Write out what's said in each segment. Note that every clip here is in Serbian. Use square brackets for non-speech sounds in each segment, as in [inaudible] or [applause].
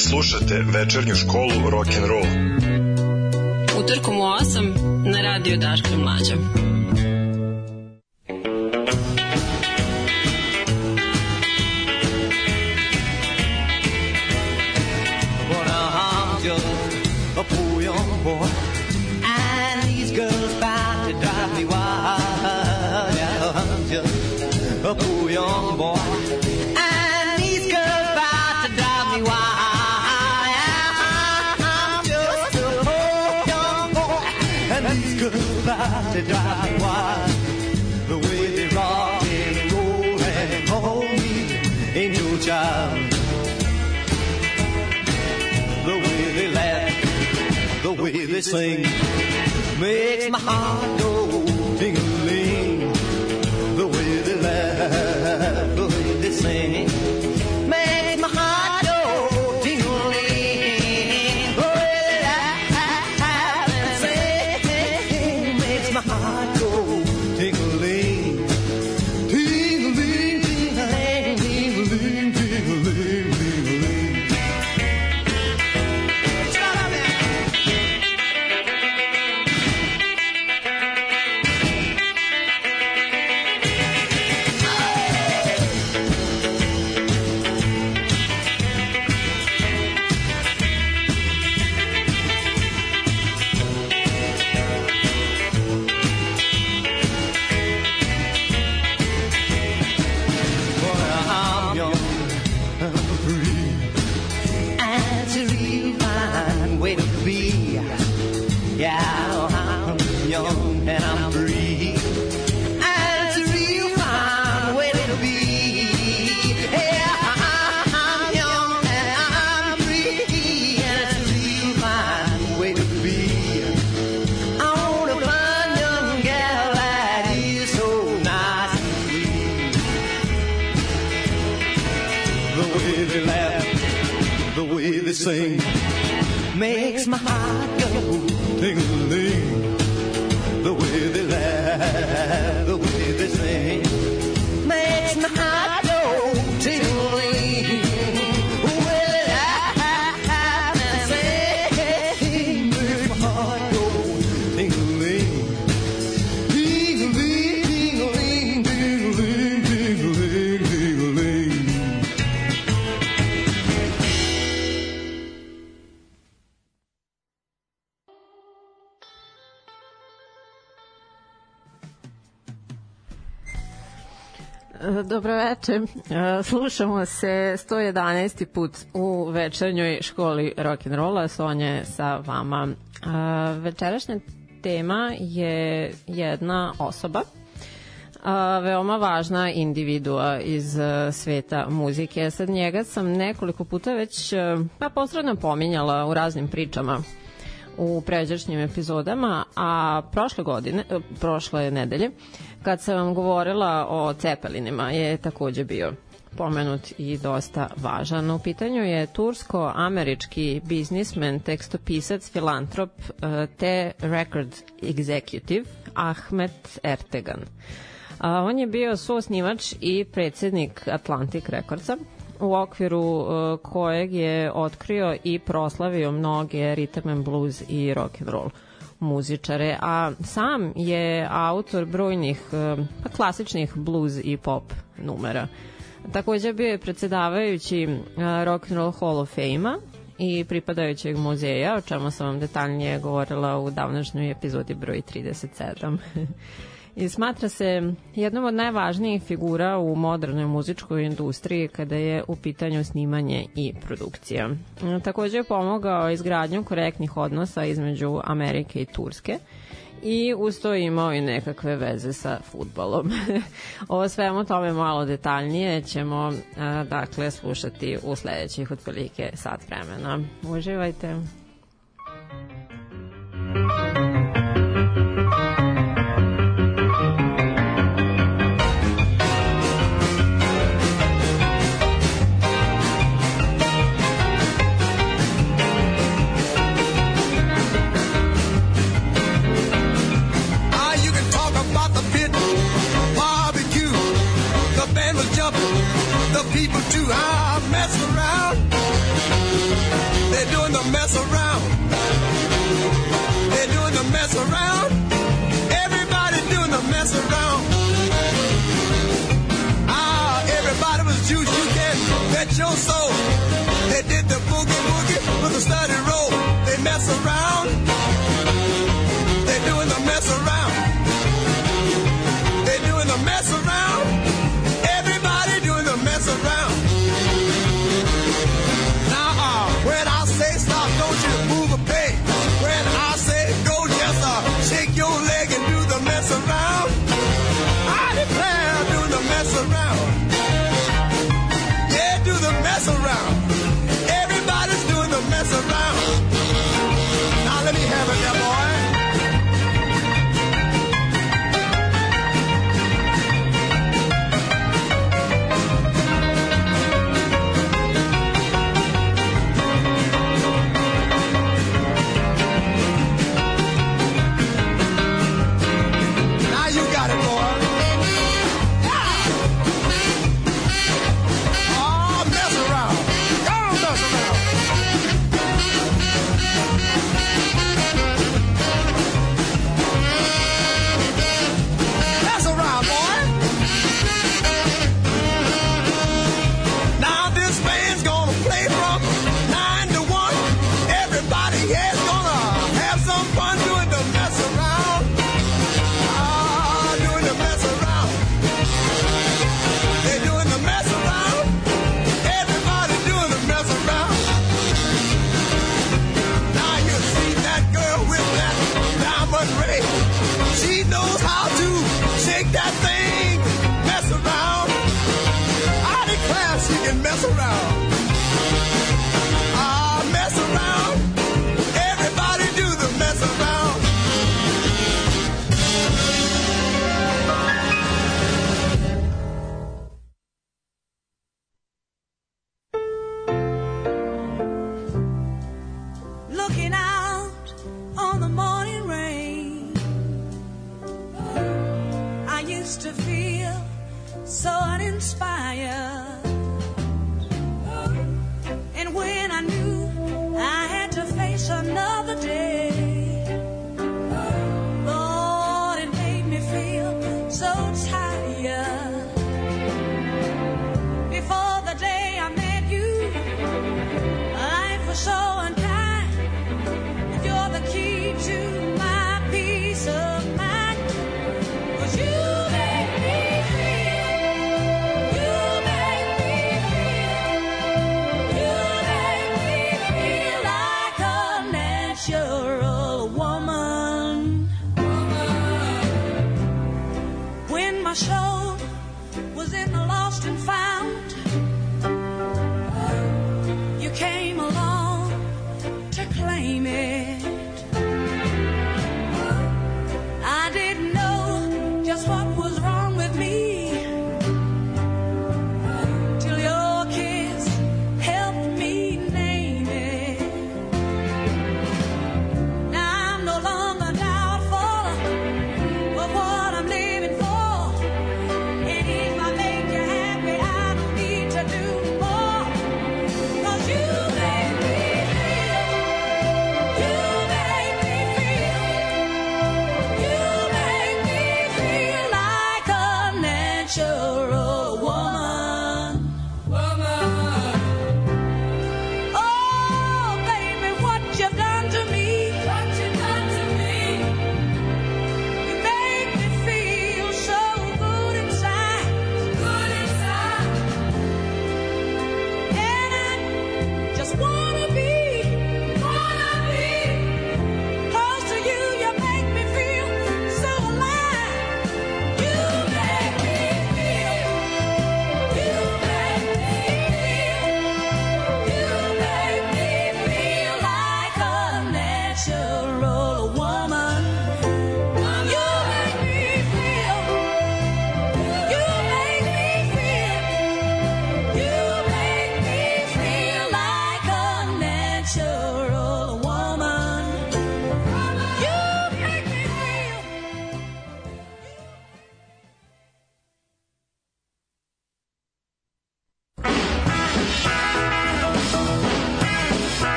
Slušate večernju školu rock and roll. Utorkom u 8 na radiju Daška Mlađa. To drive wild. The way they rock and roll and hold me no child. The way they laugh, the way they sing, makes my heart go tingling. Yeah, I'm young and I'm free. And it's a real fine way to be. Yeah, I'm young and I'm free. And it's a real fine way to be. I want a fine young gal that is so nice. The way they laugh, the way they sing, makes my heart Dobro večer. Slušamo se 111. put u večernjoj školi rock'n'rolla. Sonja je sa vama. Večerašnja tema je jedna osoba a, veoma važna individua iz sveta muzike. Sad njega sam nekoliko puta već pa posredno pominjala u raznim pričama u pređašnjim epizodama, a prošle godine, e, prošle nedelje, kad sam vam govorila o cepelinima, je takođe bio pomenut i dosta važan. U pitanju je tursko-američki biznismen, tekstopisac, filantrop e, te record executive Ahmet Ertegan. On je bio suosnivač i predsednik Atlantic Recordsa, u okviru uh, kojeg je otkrio i proslavio mnoge rhythm and blues i rock and roll muzičare, a sam je autor brojnih uh, pa klasičnih blues i pop numera. Takođe bio je predsedavajući uh, Rock and Roll Hall of Fame-a i pripadajućeg muzeja, o čemu sam vam detaljnije govorila u davnašnjoj epizodi broj 37. [laughs] i smatra se jednom od najvažnijih figura u modernoj muzičkoj industriji kada je u pitanju snimanje i produkcija. Takođe je pomogao izgradnju korektnih odnosa između Amerike i Turske i uz to imao i nekakve veze sa futbolom. Ovo [laughs] svemu tome malo detaljnije ćemo dakle slušati u sledećih otprilike sat vremena. Uživajte. Ah,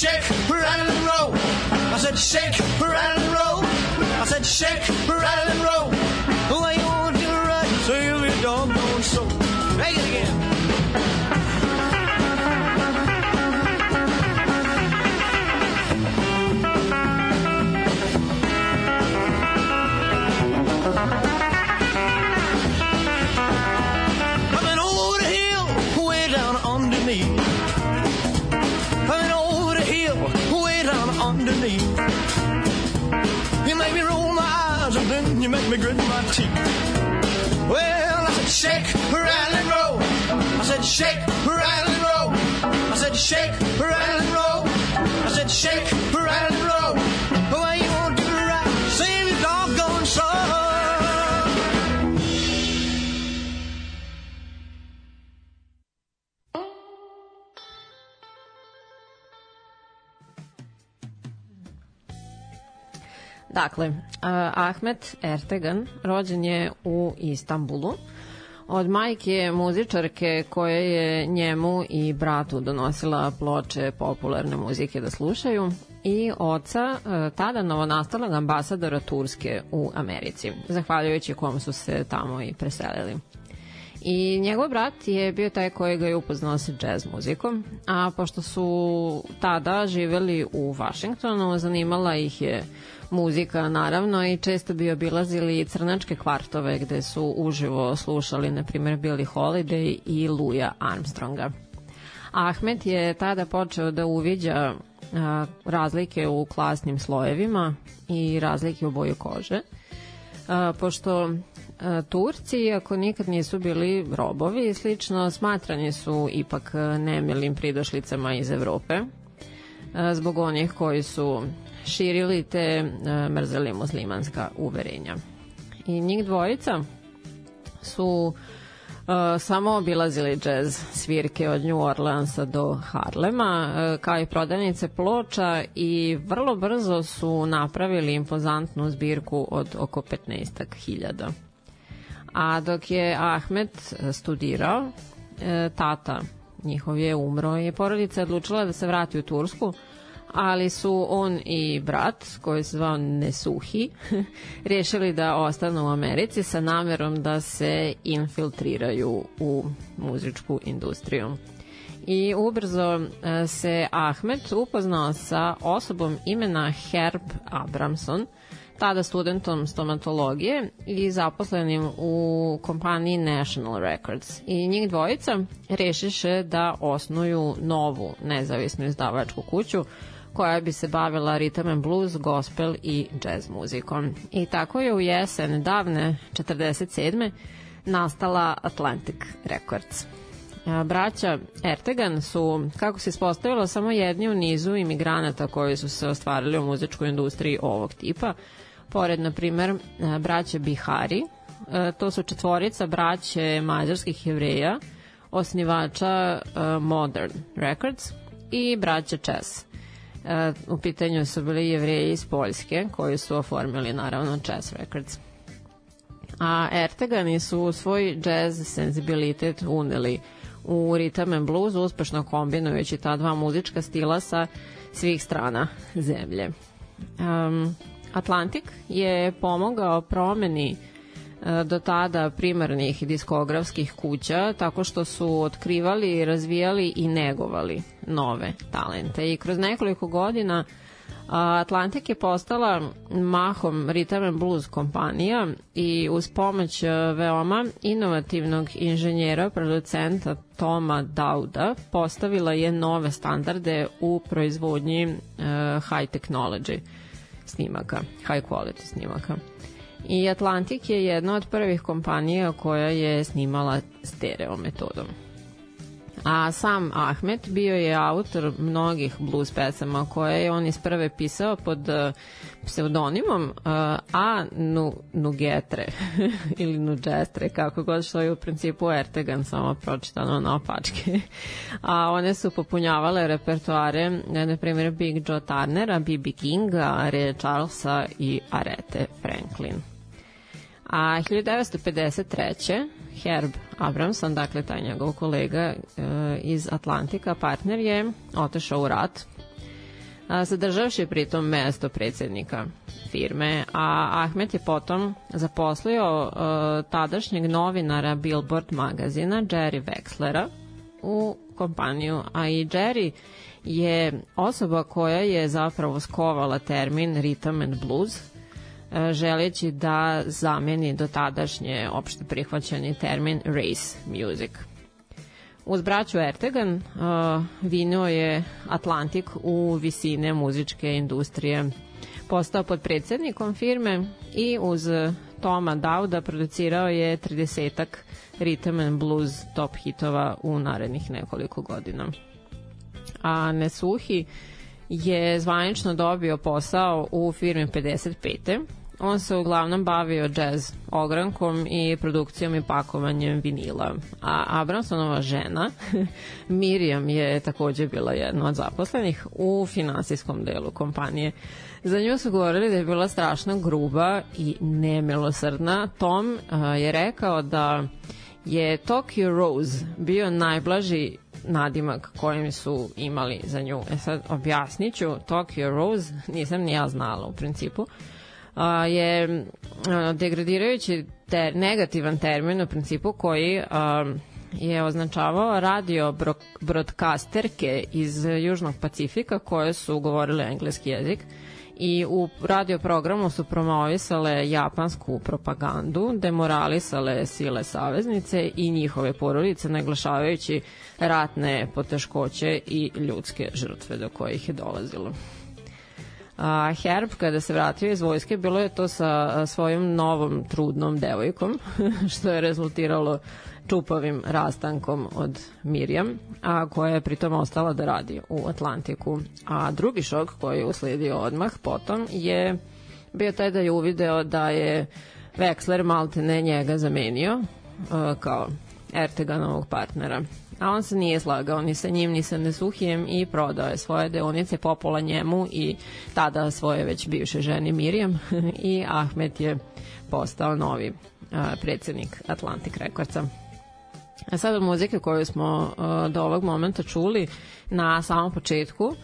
shake, rattle and roll. I said shake, rattle and roll. I said shake, rattle and roll. Make me grit my teeth. Well, I said shake, rattle and roll. I said shake, rattle and roll. I said shake, rattle and roll. I said shake, Dakle, uh, Ahmet Ertegan rođen je u Istanbulu od majke muzičarke koja je njemu i bratu donosila ploče popularne muzike da slušaju i oca uh, tada novonastalog ambasadora Turske u Americi, zahvaljujući kom su se tamo i preselili. I njegov brat je bio taj koji ga je upoznao sa jazz muzikom, a pošto su tada živeli u Vašingtonu, zanimala ih je muzika naravno i često bi obilazili crnačke kvartove gde su uživo slušali na primjer Billie Holiday i Louisa Armstronga. Ahmet je tada počeo da uviđa a, razlike u klasnim slojevima i razlike u boju kože. A, pošto a, Turci, iako nikad nisu bili robovi i slično, smatrani su ipak nemilim pridošlicama iz Evrope zbog onih koji su širili te a, mrzeli muslimanska uverenja. I njih dvojica su Uh, samo obilazili džez svirke od New Orleansa do Harlema, kao i prodavnice ploča i vrlo brzo su napravili impozantnu zbirku od oko 15.000. A dok je Ahmed studirao, tata njihov je umro i porodica odlučila da se vrati u Tursku, ali su on i brat, koji se zvao Nesuhi, [laughs] rješili da ostanu u Americi sa namerom da se infiltriraju u muzičku industriju. I ubrzo e, se Ahmed upoznao sa osobom imena Herb Abramson, tada studentom stomatologije i zaposlenim u kompaniji National Records. I njih dvojica rešiše da osnuju novu nezavisnu izdavačku kuću koja bi se bavila rhythm and blues, gospel i jazz muzikom. I tako je u jesen davne 47. nastala Atlantic Records. Braća Ertegan su, kako se ispostavilo, samo jedni u nizu imigranata koji su se ostvarili u muzičkoj industriji ovog tipa. Pored, na primer, braća Bihari, e, to su četvorica braće mađarskih jevreja, osnivača e, Modern Records i braća Chess. E, u pitanju su bili jevreji iz Poljske koji su oformili naravno Chess Records. A Ertegani su svoj jazz senzibilitet uneli u rhythm and blues, uspešno kombinujući ta dva muzička stila sa svih strana zemlje. Um, Atlantik je pomogao promeni e, do tada primarnih diskografskih kuća tako što su otkrivali, razvijali i negovali nove talente. I kroz nekoliko godina Atlantik je postala mahom rhythm and blues kompanija i uz pomoć e, veoma inovativnog inženjera, producenta Toma Dauda postavila je nove standarde u proizvodnji high technology snimaka, high quality snimaka. I Atlantik je jedna od prvih kompanija koja je snimala stereo metodom. A sam Ahmet bio je autor mnogih blues pesama koje je on isprve pisao pod uh, pseudonimom uh, A. Nu, Nugetre [laughs] ili Nugestre, kako god što je u principu Ertegan samo pročitano na opačke. A one su popunjavale repertoare, na primjer Big Joe Turnera, B.B. Kinga, Ray Charlesa i Arete Franklin. A 1953. Herb Abramson, dakle taj njegov kolega e, iz Atlantika, partner je otešao u rat, zadržavši pritom mesto predsednika firme, a Ahmet je potom zaposlio e, tadašnjeg novinara Billboard magazina Jerry Wexlera u kompaniju, a i Jerry je osoba koja je zapravo skovala termin rhythm and blues, želeći da zameni do tadašnje opšte prihvaćeni termin race music. Uz braću Ertegan uh, vinuo je Atlantik u visine muzičke industrije. Postao podpredsednikom firme i uz Toma Dauda producirao je 30 rhythm and blues top hitova u narednih nekoliko godina. A Nesuhi je zvanično dobio posao u firmi 55 On se uglavnom bavio jazz ogrankom i produkcijom i pakovanjem vinila. A Abramsonova žena, [laughs] Miriam, je takođe bila jedna od zaposlenih u finansijskom delu kompanije. Za nju su govorili da je bila strašno gruba i nemilosrdna. Tom uh, je rekao da je Tokyo Rose bio najblaži nadimak kojim su imali za nju. E sad objasniću, Tokyo Rose, nisam ni ja znala u principu, a, je a, degradirajući ter, negativan termin u principu koji a, je označavao radio broadcasterke iz Južnog Pacifika koje su govorile engleski jezik i u radio programu su promovisale japansku propagandu, demoralisale sile saveznice i njihove porodice, naglašavajući ratne poteškoće i ljudske žrtve do kojih je dolazilo. A Herb kada se vratio iz vojske bilo je to sa svojom novom trudnom devojkom [laughs] što je rezultiralo čupavim rastankom od Mirjam, a koja je pritom ostala da radi u Atlantiku. A drugi šok koji je uslijedio odmah potom je bio taj da je uvideo da je Wexler malte ne njega zamenio kao Erteganovog partnera a on se nije slagao ni sa njim ni sa Nesuhijem i prodao je svoje deonice popola njemu i tada svoje već bivše ženi Mirjam [laughs] i Ahmet je postao novi a, predsednik Atlantic Recordsa. A sada muzike koju smo a, do ovog momenta čuli na samom početku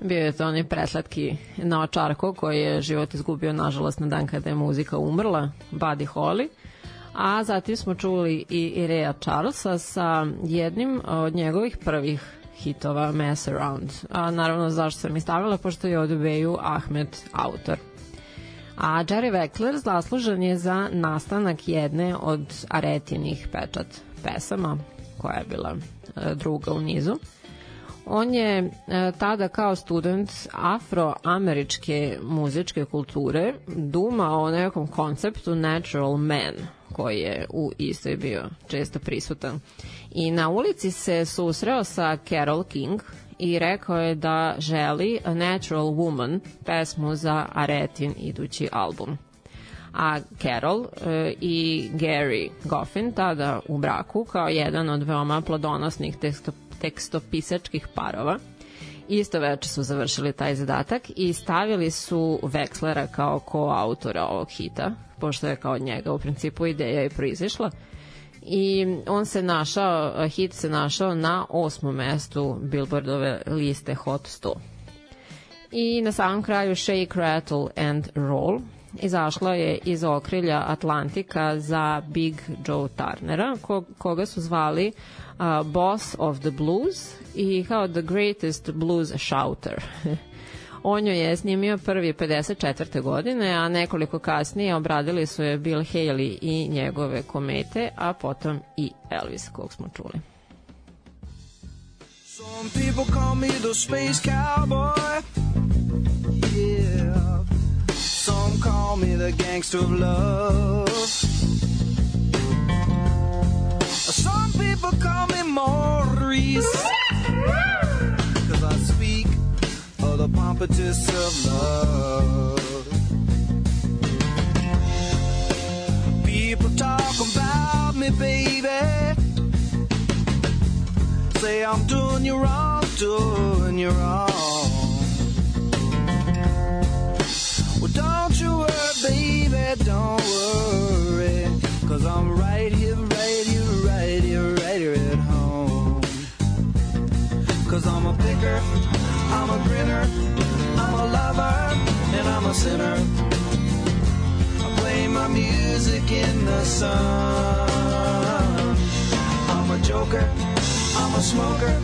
bio je to onaj preslatki naočarko koji je život izgubio nažalost na dan kada je muzika umrla, Buddy Holly a zatim smo čuli i Rea Charlesa sa jednim od njegovih prvih hitova Mess Around. A naravno zašto sam stavila, pošto je od Beju Ahmed autor. A Jerry Weckler zaslužen je za nastanak jedne od Aretinih pečat pesama, koja je bila e, druga u nizu. On je e, tada kao student afroameričke muzičke kulture dumao o nekom konceptu natural man, koji je u istoj bio često prisutan. I na ulici se susreo sa Carol King i rekao je da želi A Natural Woman, pesmu za Aretin idući album. A Carol e, i Gary Goffin tada u braku kao jedan od veoma plodonosnih teksto, tekstopisačkih parova Isto veče su završili taj zadatak i stavili su Wexlera kao koautora ovog hita, pošto je kao njega u principu ideja i proizišla. i on se našao, hit se našao na osmom mestu Billboardove liste Hot 100. I na samom kraju Shake, Rattle and Roll izašla je iz okrilja Atlantika za Big Joe Turnera, ko, koga su zvali uh, Boss of the Blues i kao The Greatest Blues Shouter. [laughs] On joj je snimio prvi 54. godine, a nekoliko kasnije obradili su je Bill Haley i njegove komete, a potom i Elvis, kog smo čuli. Some people call me the space cowboy. Yeah. Some call me the gangster of love. Some people call me Maurice. Cause I speak of the pompatus of love. People talk about me, baby. Say I'm doing you wrong, doing you wrong. Well, don't you worry, baby, don't worry. Cause I'm right here, Cause I'm a picker, I'm a grinner, I'm a lover, and I'm a sinner. I play my music in the sun. I'm a joker, I'm a smoker,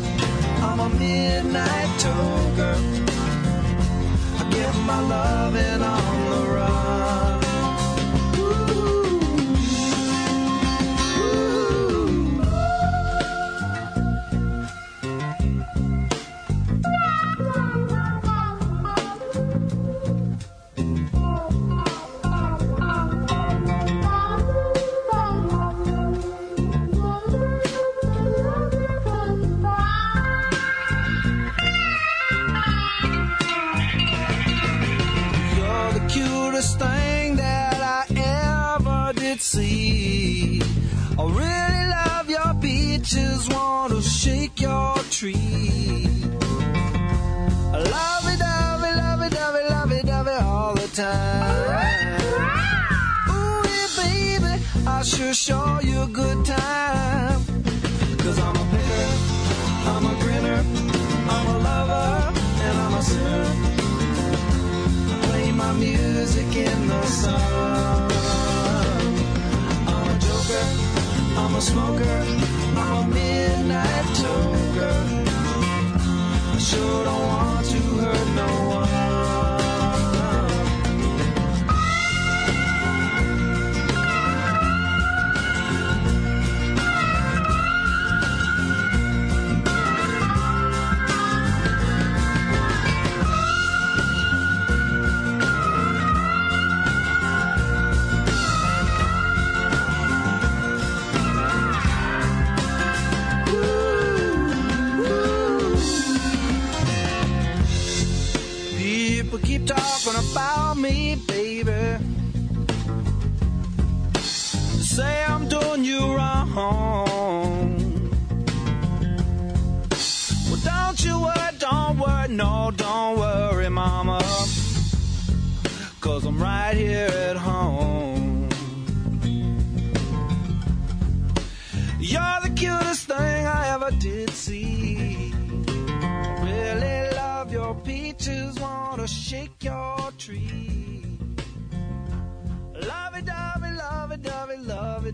I'm a midnight toker. I get my loving on the run. Time. Ooh, yeah, baby, I sure show you a good time. Cause I'm a picker, I'm a grinner, I'm a lover, and I'm a sinner play my music in the sun. I'm a joker, I'm a smoker, I'm a midnight toker. I sure don't want to hurt no one.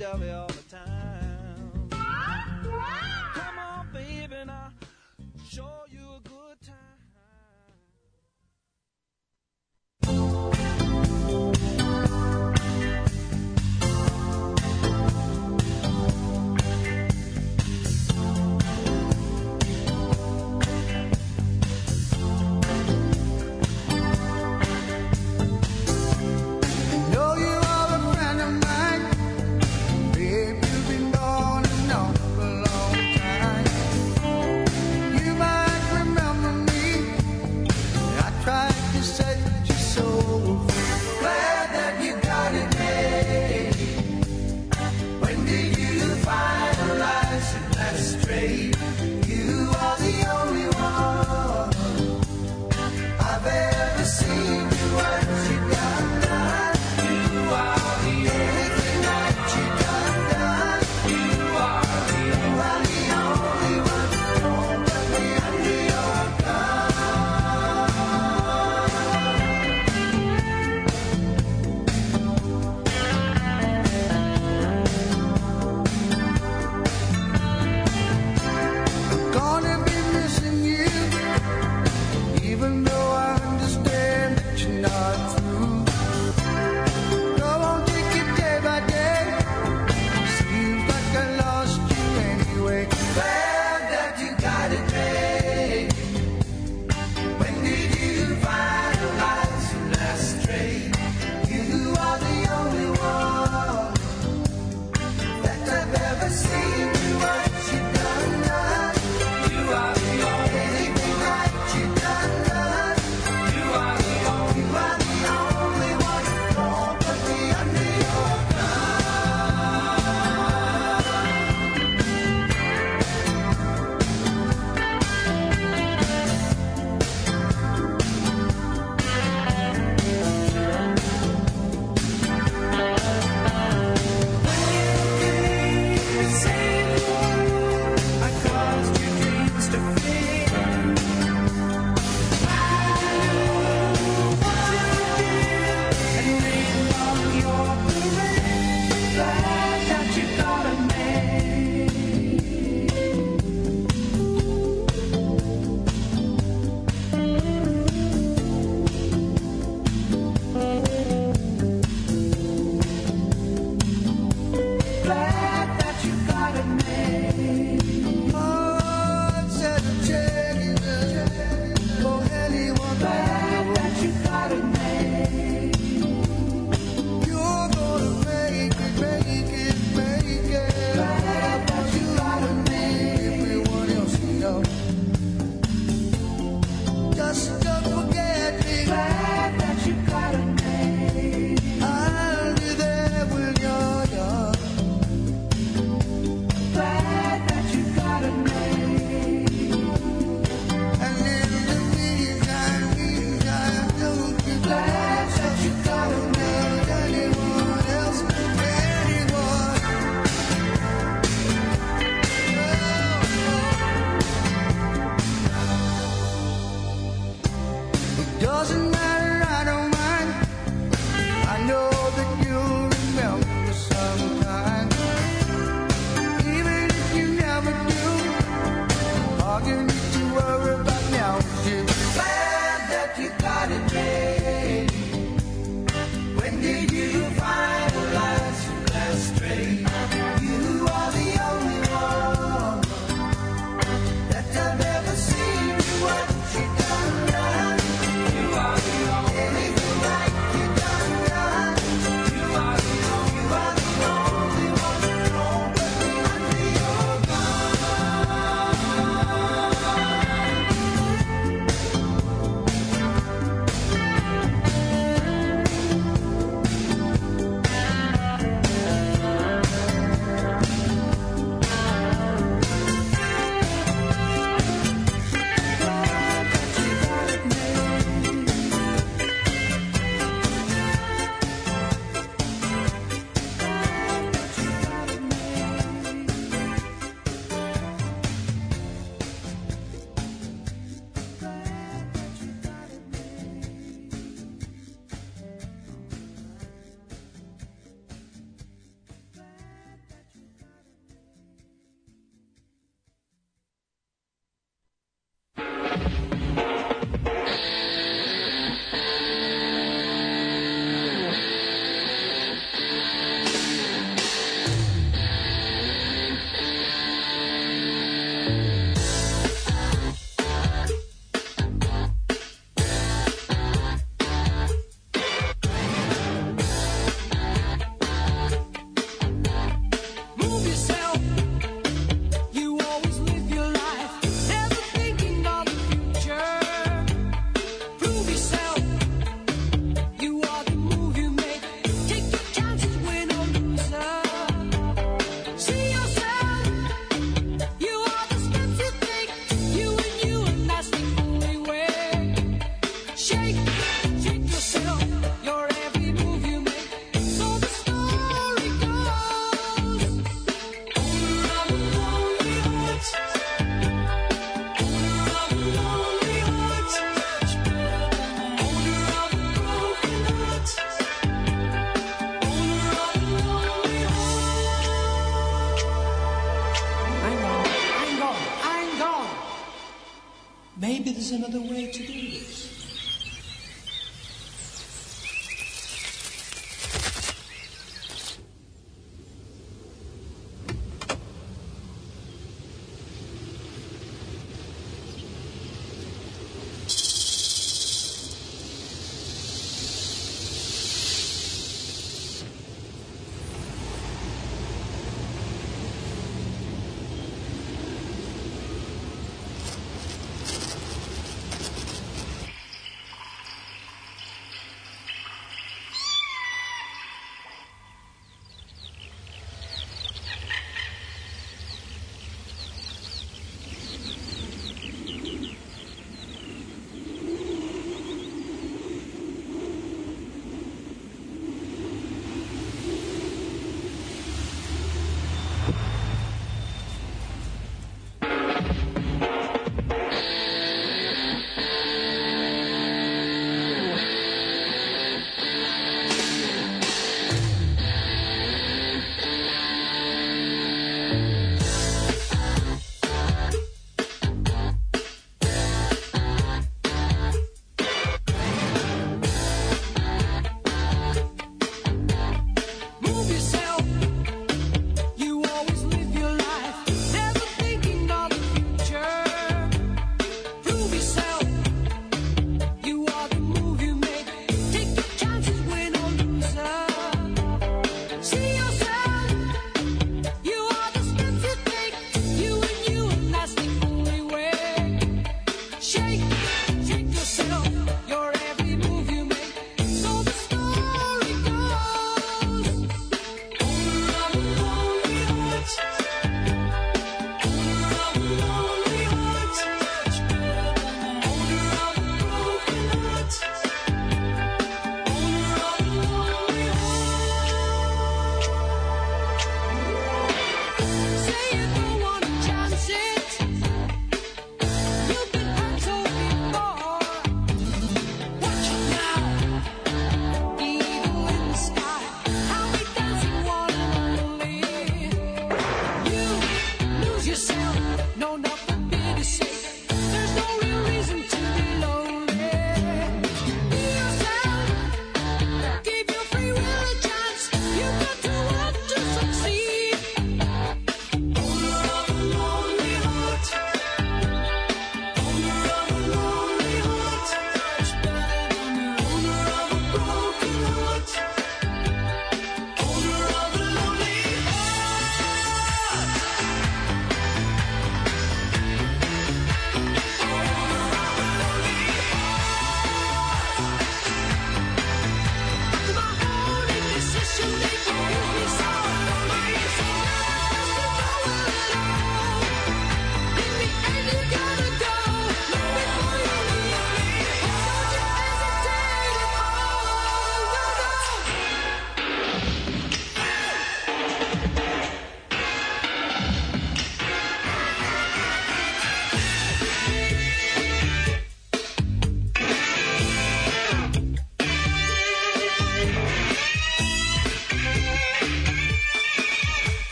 Love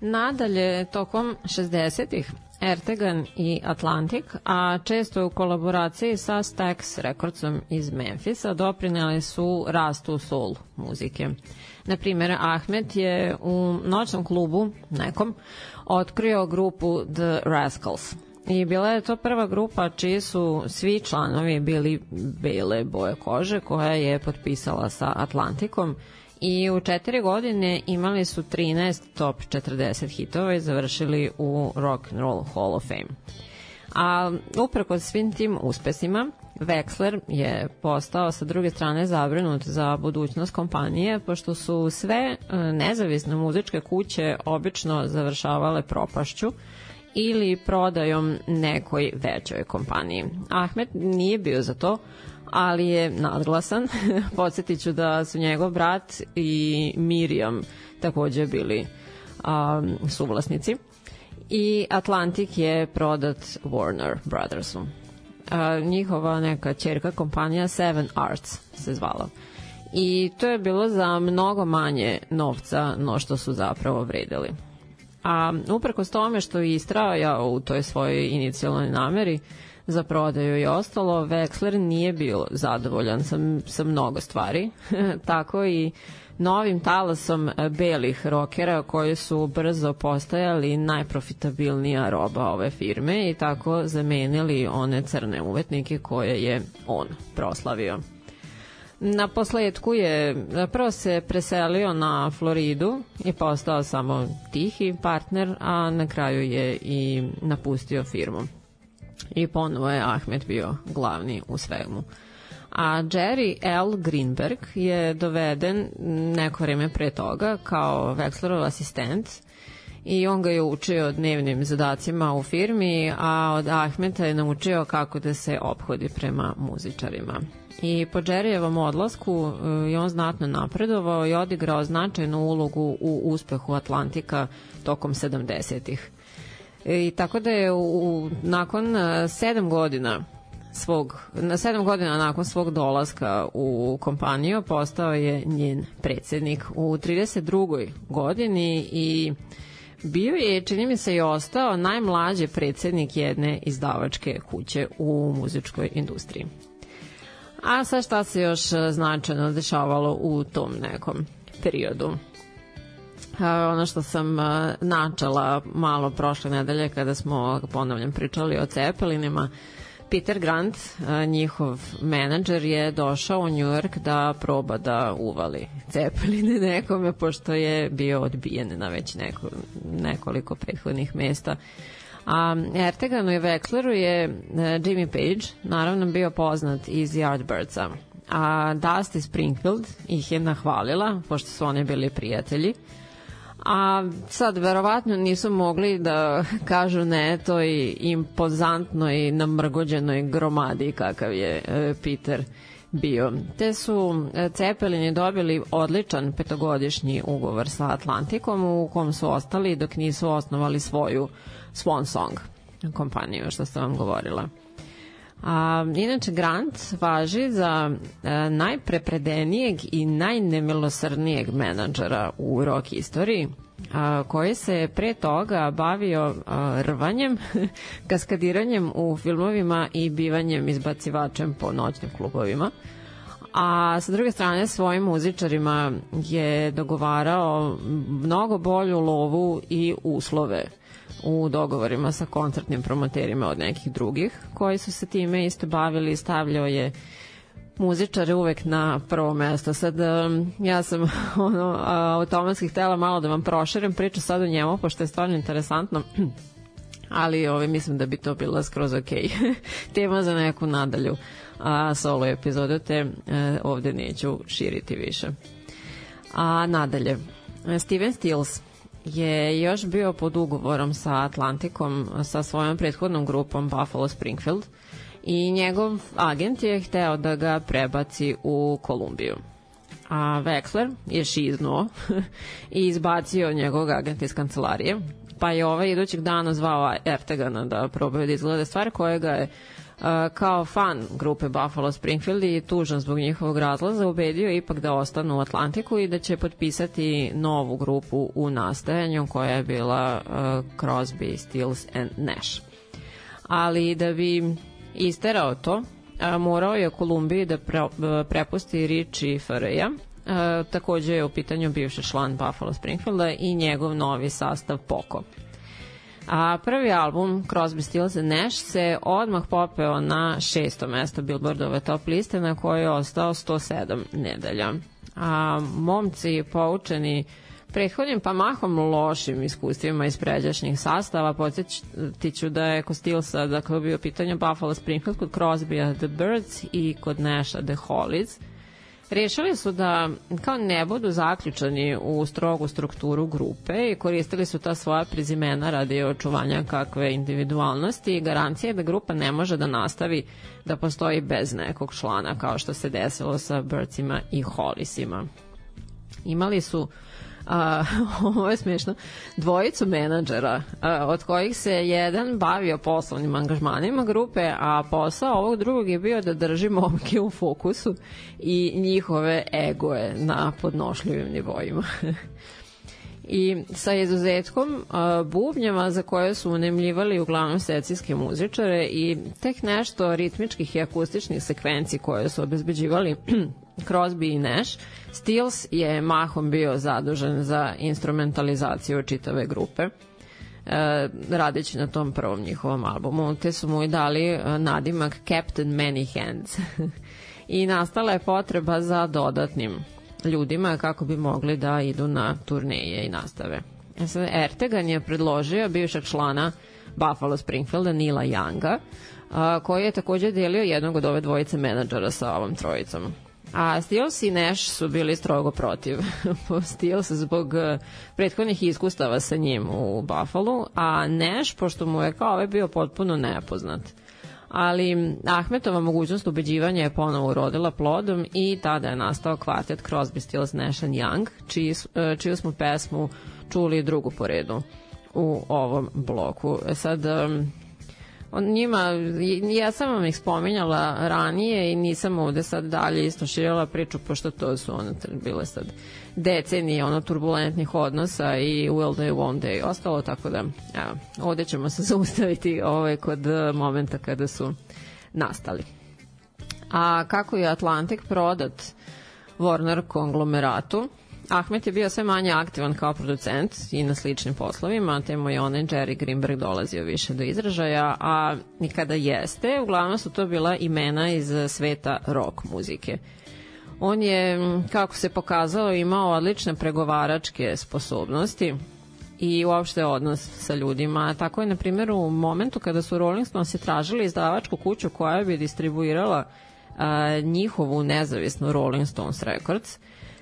Nadalje, tokom 60-ih, Ertegan i Atlantic, a često u kolaboraciji sa Stax Recordsom iz Memfisa, doprineli su rastu soul muzike. Na primjer, Ahmet je u noćnom klubu nekom otkrio grupu The Rascals. I bila je to prva grupa čiji su svi članovi bili bele boje kože koja je potpisala sa Atlantikom i u četiri godine imali su 13 top 40 hitova i završili u Rock and Roll Hall of Fame. A upreko svim tim uspesima, Wexler je postao sa druge strane zabrinut za budućnost kompanije, pošto su sve e, nezavisne muzičke kuće obično završavale propašću, ili prodajom nekoj većoj kompaniji. Ahmed nije bio za to, ali je nadglasan. [laughs] Podsjetit ću da su njegov brat i Miriam takođe bili um, suvlasnici. I Atlantic je prodat Warner Brothersu. A, njihova neka čerka kompanija Seven Arts se zvala. I to je bilo za mnogo manje novca no što su zapravo vredili. A uprkos tome što je istrajao u toj svojoj inicijalnoj nameri za prodaju i ostalo, Wexler nije bio zadovoljan sa, sa mnogo stvari. [laughs] Tako i novim talasom belih rokera koji su brzo postajali najprofitabilnija roba ove firme i tako zamenili one crne uvetnike koje je on proslavio. Na posledku je prvo se preselio na Floridu i postao samo tihi partner, a na kraju je i napustio firmu. I ponovo je Ahmed bio glavni u svemu. A Jerry L. Greenberg je doveden neko vreme pre toga kao Wexlerov asistent i on ga je učio dnevnim zadacima u firmi, a od Ahmeta je naučio kako da se obhodi prema muzičarima. I po Džerijevom odlasku e, je on znatno napredovao i odigrao značajnu ulogu u uspehu Atlantika tokom 70-ih. E, I tako da je u, nakon e, sedam godina svog, na sedam godina nakon svog dolaska u kompaniju postao je njen predsednik u 32. godini i bio je, čini mi se, i ostao najmlađi predsednik jedne izdavačke kuće u muzičkoj industriji. A sa šta se još e, značajno dešavalo u tom nekom periodu? Ono što sam načela malo prošle nedelje kada smo, ponavljam, pričali o cepelinima, Peter Grant, njihov menadžer, je došao u New York da proba da uvali cepeline [laughs] nekome, pošto je bio odbijen na već neko, nekoliko prethodnih mesta A Erteganu i Wexleru je e, Jimmy Page naravno bio poznat iz Yardbirdsa. A Dusty Springfield ih je nahvalila, pošto su oni bili prijatelji. A sad, verovatno nisu mogli da kažu ne toj impozantnoj, namrgođenoj gromadi kakav je e, Peter bio. Te su e, Cepelini dobili odličan petogodišnji ugovor sa Atlantikom u kom su ostali dok nisu osnovali svoju Swan Song kompaniju, što sam vam govorila. A, inače, Grant važi za a, najprepredenijeg i najnemilosrnijeg menadžera u rock istoriji, a, koji se pre toga bavio a, rvanjem, [laughs] kaskadiranjem u filmovima i bivanjem izbacivačem po noćnim klubovima. A sa druge strane svojim muzičarima je dogovarao mnogo bolju lovu i uslove u dogovorima sa koncertnim promoterima od nekih drugih koji su se time isto bavili i stavljao je muzičare uvek na prvo mesto. Sad, ja sam [laughs] ono, automatski htela malo da vam proširim priču sad o njemu, pošto je stvarno interesantno [clears throat] ali ove, mislim da bi to bila skroz ok [laughs] tema za neku nadalju a, solo epizodu, te e, ovde neću širiti više. A nadalje, Steven Stills je još bio pod ugovorom sa Atlantikom sa svojom prethodnom grupom Buffalo Springfield i njegov agent je hteo da ga prebaci u Kolumbiju. A Wexler je šiznuo [laughs] i izbacio njegovog agenta iz kancelarije, pa je ovaj idućeg dana zvao Ertegana da probaju da izglede stvari koje ga je kao fan grupe Buffalo Springfield i tužan zbog njihovog razlaza ubedio ipak da ostanu u Atlantiku i da će potpisati novu grupu u nastajanju koja je bila uh, Crosby, Stills and Nash. Ali da bi isterao to, a, morao je Kolumbiji da pre, prepusti Richie Ferreja, a, takođe je u pitanju bivši član Buffalo Springfielda i njegov novi sastav Poco. A prvi album Crosby, Stills and Nash se odmah popeo na šesto mesto Billboardove top liste na kojoj je ostao 107 nedelja. A momci poučeni prethodnim pa mahom lošim iskustvima iz pređašnjih sastava podsjetiću da je kod Stilsa dakle bio pitanje Buffalo Springfield kod Crosbya The Birds i kod Nasha The Hollies Rešili su da kao ne budu zaključani u strogu strukturu grupe i koristili su ta svoja prezimena radi očuvanja kakve individualnosti i garancije da grupa ne može da nastavi da postoji bez nekog člana kao što se desilo sa Birdsima i Hollisima. Imali su a, [laughs] ovo je smiješno, dvojicu menadžera, a, od kojih se jedan bavio poslovnim angažmanima grupe, a posao ovog drugog je bio da drži momke u fokusu i njihove egoje na podnošljivim nivoima. [laughs] i sa izuzetkom uh, bubnjeva za koje su unemljivali uglavnom secijske muzičare i tek nešto ritmičkih i akustičnih sekvenci koje su obezbeđivali [clears throat] Crosby i Nash, Stills je mahom bio zadužen za instrumentalizaciju čitave grupe e, radeći na tom prvom njihovom albumu, te su mu i dali e, nadimak Captain Many Hands. [laughs] I nastala je potreba za dodatnim ljudima kako bi mogli da idu na turneje i nastave. E Ertegan je predložio bivšeg člana Buffalo Springfielda, Nila Younga, koji je takođe delio jednog od ove dvojice menadžera sa ovom trojicom. A Steels i Nash su bili strogo protiv. [laughs] Steels zbog e, prethodnih iskustava sa njim u Buffalo, a Nash, pošto mu je kao ovaj bio potpuno nepoznat. Ali Ahmetova mogućnost ubeđivanja je ponovo urodila plodom i tada je nastao kvartet Crosby, Stills, Nash and Young, čiji, e, čiju smo pesmu čuli drugu po redu u ovom bloku. Sad, on njima, ja sam vam ih spominjala ranije i nisam ovde sad dalje isto širila priču, pošto to su ono bile sad decenije ono turbulentnih odnosa i will day, won't day ostalo, tako da evo, ovde ćemo se [laughs] zaustaviti ovaj, kod momenta kada su nastali. A kako je Atlantik prodat Warner konglomeratu, Ahmet je bio sve manje aktivan kao producent i na sličnim poslovima, te mu je onaj Jerry Greenberg dolazio više do izražaja, a i kada jeste, uglavnom su to bila imena iz sveta rock muzike. On je, kako se pokazalo, imao odlične pregovaračke sposobnosti i uopšte odnos sa ljudima. Tako je, na primjer, u momentu kada su Rolling Stones tražili izdavačku kuću koja bi distribuirala a, njihovu nezavisnu Rolling Stones Records,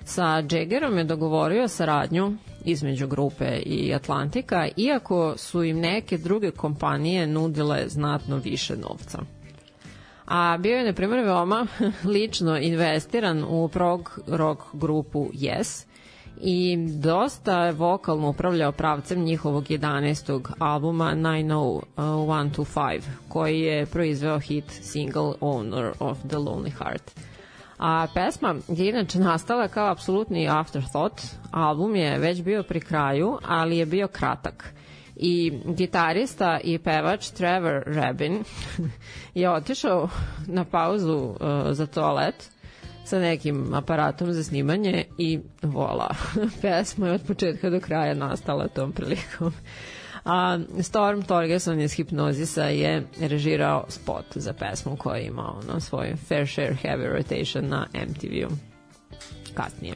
Sa Jaggerom je dogovorio saradnju između grupe i Atlantika, iako su im neke druge kompanije nudile znatno više novca. A bio je, na primjer, veoma [laughs] lično investiran u prog rock grupu Yes i dosta je vokalno upravljao pravcem njihovog 11. albuma Nine No uh, koji je proizveo hit single Owner of the Lonely Heart. A pesma je inače nastala kao apsolutni afterthought. Album je već bio pri kraju, ali je bio kratak. I gitarista i pevač Trevor Rabin [laughs] je otišao na pauzu uh, za toalet sa nekim aparatom za snimanje i vola, [laughs] pesma je od početka do kraja nastala tom prilikom. A Storm Torgerson iz Hipnozisa je režirao spot za pesmu koja ima ono svoj Fair Share Heavy Rotation na MTV-u kasnije.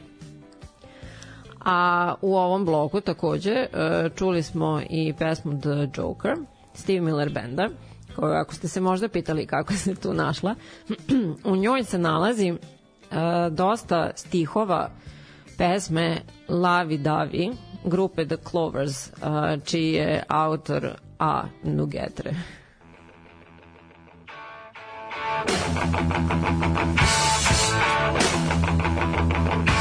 A u ovom bloku takođe e, čuli smo i pesmu The Joker, Steve Miller Benda, koju ako ste se možda pitali kako se tu našla, [clears throat] u njoj se nalazi uh, dosta stihova pesme Lavi Davi grupe The Clovers, čiji je autor A. Nugetre. with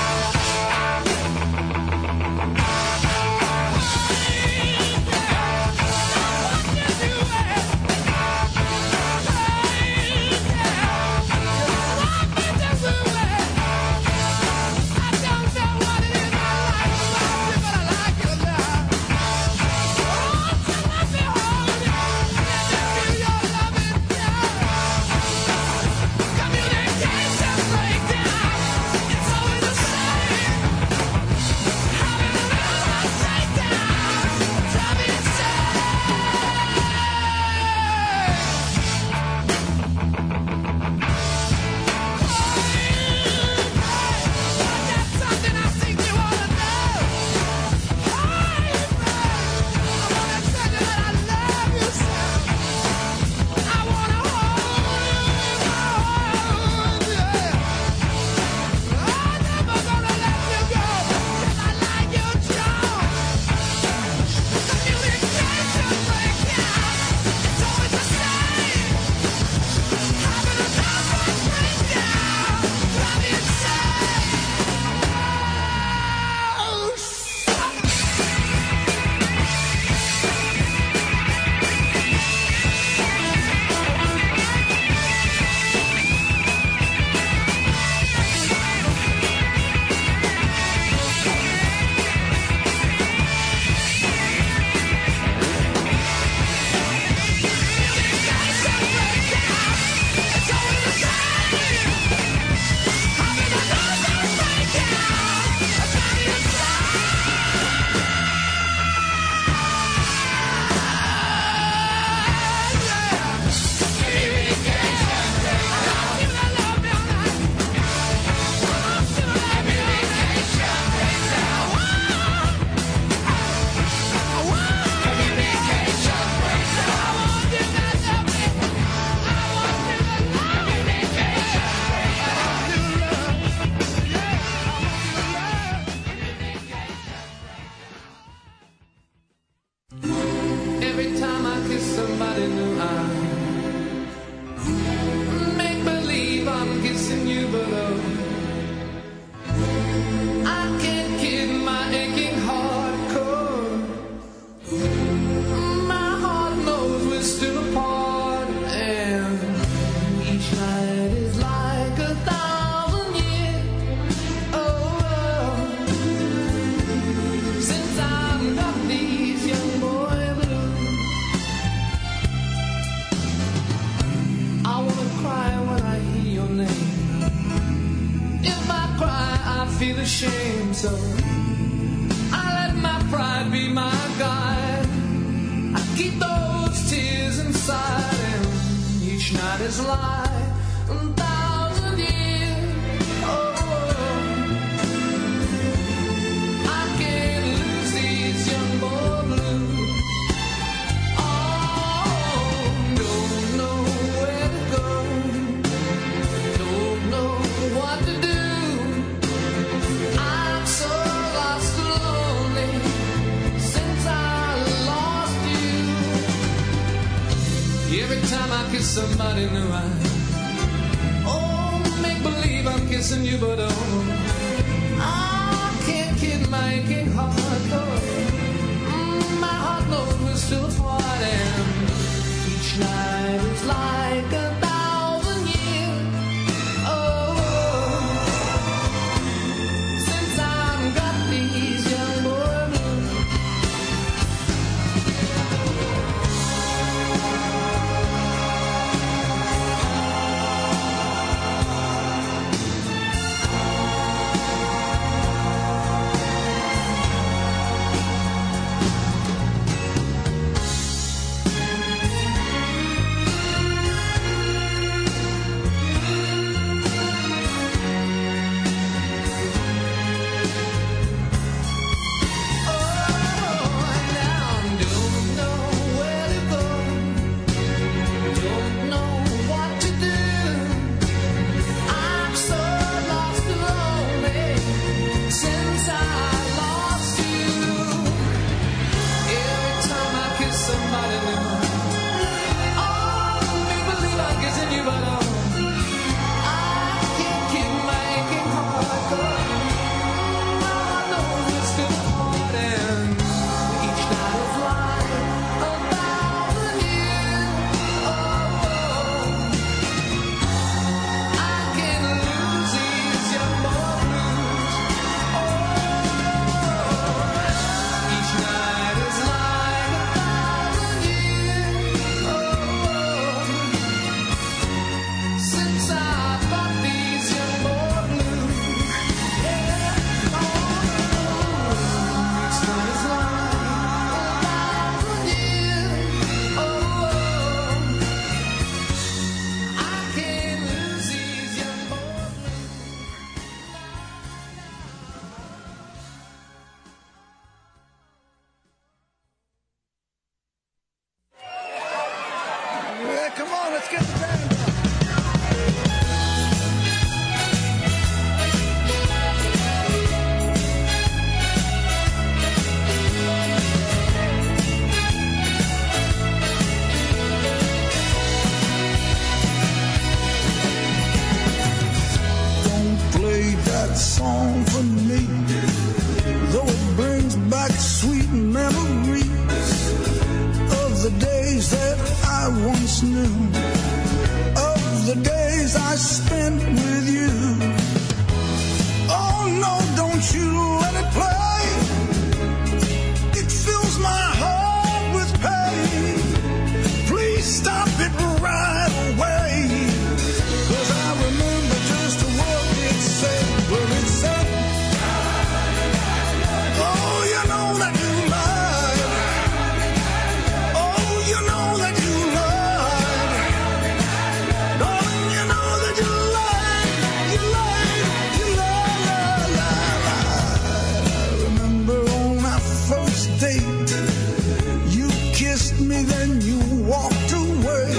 then you walked away.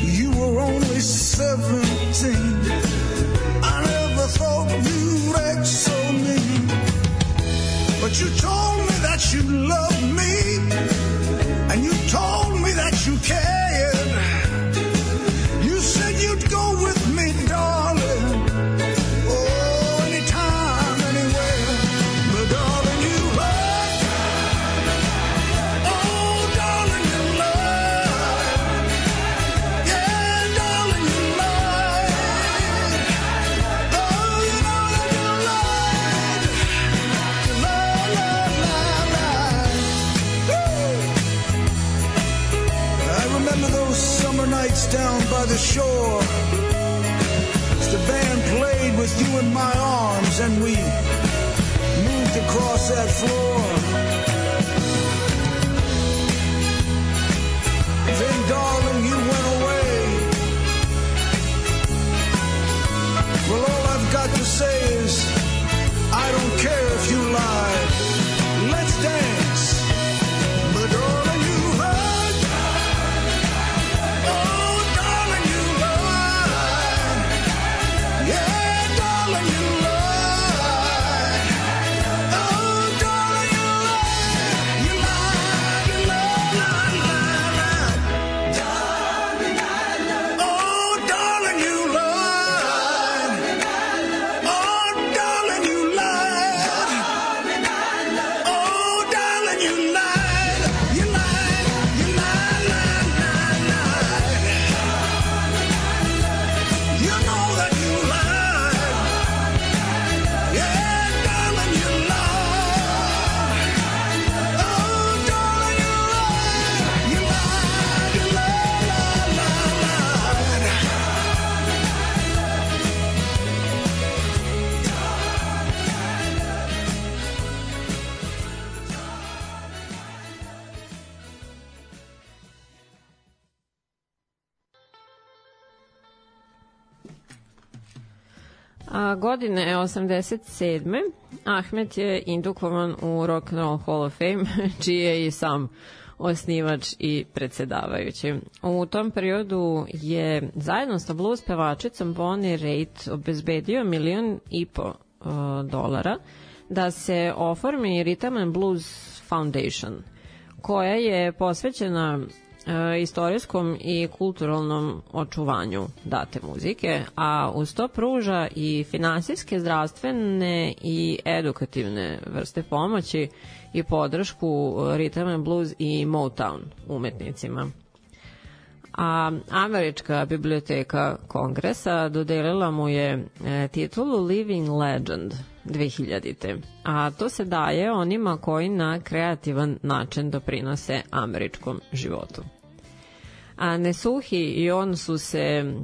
You were only 17. I never thought you'd act so mean. But you told me that you loved floor. Godine 87. Ahmet je indukovan u Rock and Roll Hall of Fame, [laughs] čiji je i sam osnivač i predsedavajući. U tom periodu je zajedno sa blues pevačicom Bonnie Raitt obezbedio milion i po uh, dolara da se oformi Rhythm and Blues Foundation, koja je posvećena e, istorijskom i kulturalnom očuvanju date muzike, a uz to pruža i finansijske, zdravstvene i edukativne vrste pomoći i podršku Rhythm and Blues i Motown umetnicima. A Američka biblioteka kongresa dodelila mu je e, titulu Living Legend 2000. A to se daje onima koji na kreativan način doprinose američkom životu. A Nesuhi i on su se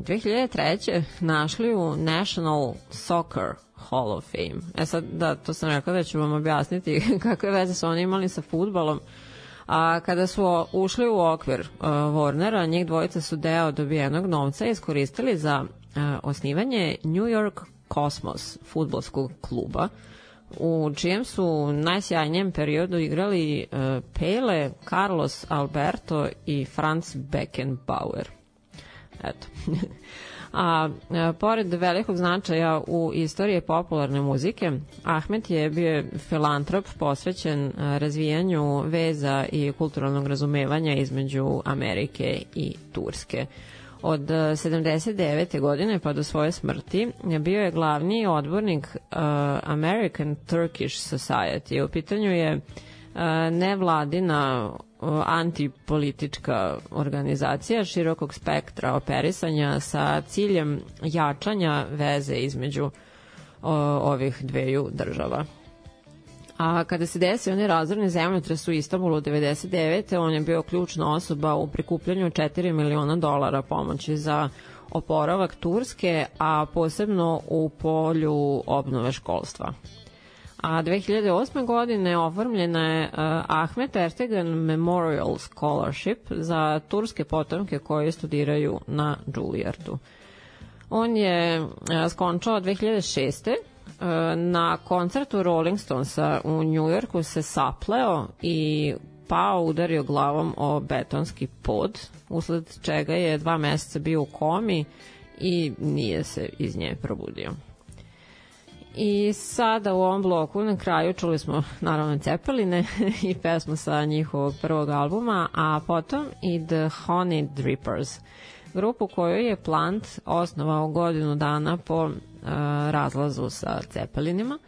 2003. našli u National Soccer Hall of Fame. E sad, da, to sam rekla da ću vam objasniti [laughs] kakve veze su oni imali sa futbolom. A kada su ušli u okvir uh, Warnera, njih dvojica su deo dobijenog novca iskoristili za uh, osnivanje New York Cosmos futbolskog kluba, u čijem su najsjajnijem periodu igrali uh, Pele, Carlos Alberto i Franz Beckenbauer. Eto. [laughs] A, a pored velikog značaja u istoriji popularne muzike, Ahmet je bio filantrop posvećen a, razvijanju veza i kulturalnog razumevanja između Amerike i Turske. Od a, 79. godine pa do svoje smrti bio je glavni odbornik American Turkish Society. U pitanju je nevladina antipolitička organizacija širokog spektra operisanja sa ciljem jačanja veze između o, ovih dveju država. A kada se desio onaj razorni zemljotres u Istanbulu 99. on je bio ključna osoba u prikupljanju 4 miliona dolara pomoći za oporavak Turske, a posebno u polju obnove školstva. A 2008. godine oformljena je uh, Ahmet Ertegan Memorial Scholarship za turske potomke koji studiraju na Juilliardu. On je uh, skončao 2006. Uh, na koncertu Rolling Stonesa u Njujorku se sapleo i pao udario glavom o betonski pod, usled čega je dva meseca bio u komi i nije se iz nje probudio. I sada u ovom bloku na kraju čuli smo naravno Cepeline [laughs] i pesmu sa njihovog prvog albuma, a potom i The Honey Drippers, grupu koju je Plant osnovao godinu dana po uh, razlazu sa Cepelinima,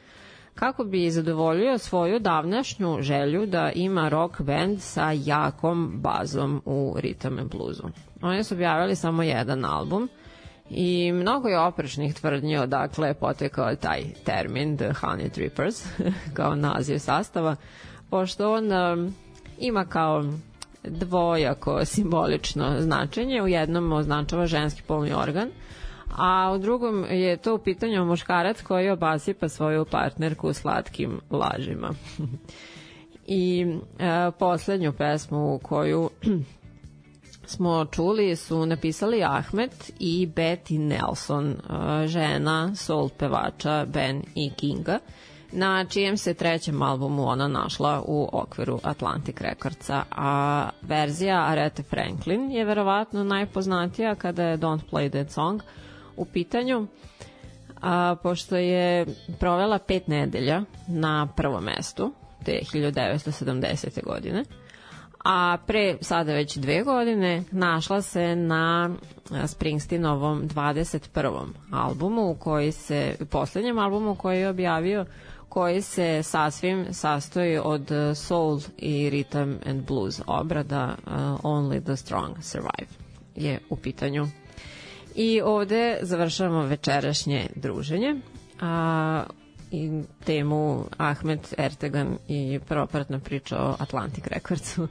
kako bi zadovoljio svoju davnašnju želju da ima rock band sa jakom bazom u ritam and bluesu. Oni su objavili samo jedan album, I mnogo je oprečnih tvrdnji odakle je potekao taj termin The Honey Drippers [laughs] kao naziv sastava, pošto on um, ima kao dvojako simbolično značenje. U jednom označava ženski polni organ, a u drugom je to u pitanju muškarac koji obasipa svoju partnerku slatkim lažima. [laughs] I e, poslednju pesmu koju [clears throat] smo čuli su napisali Ahmed i Betty Nelson, e, žena soul pevača Ben i Kinga, na čijem se trećem albumu ona našla u okviru Atlantic Recordsa, a verzija Aretha Franklin je verovatno najpoznatija kada je Don't Play That Song u pitanju, a, pošto je provela pet nedelja na prvom mestu te 1970. godine a pre sada već dve godine našla se na Springsteenovom 21. albumu koji se, poslednjem albumu koji je objavio koji se sasvim sastoji od soul i rhythm and blues obrada uh, Only the Strong Survive je u pitanju. I ovde završavamo večerašnje druženje. A, i temu Ahmed Ertegan i prvopratna priča o Atlantic Recordsu.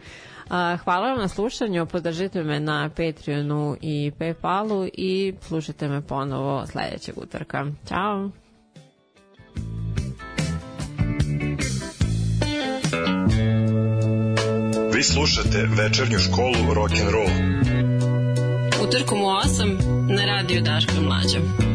Hvala vam na slušanju, podržite me na Patreonu i Paypalu i slušajte me ponovo sledećeg utorka. Ćao! Vi slušate večernju školu rock and roll. Utorkom u 8 na radio Daško Mlađa.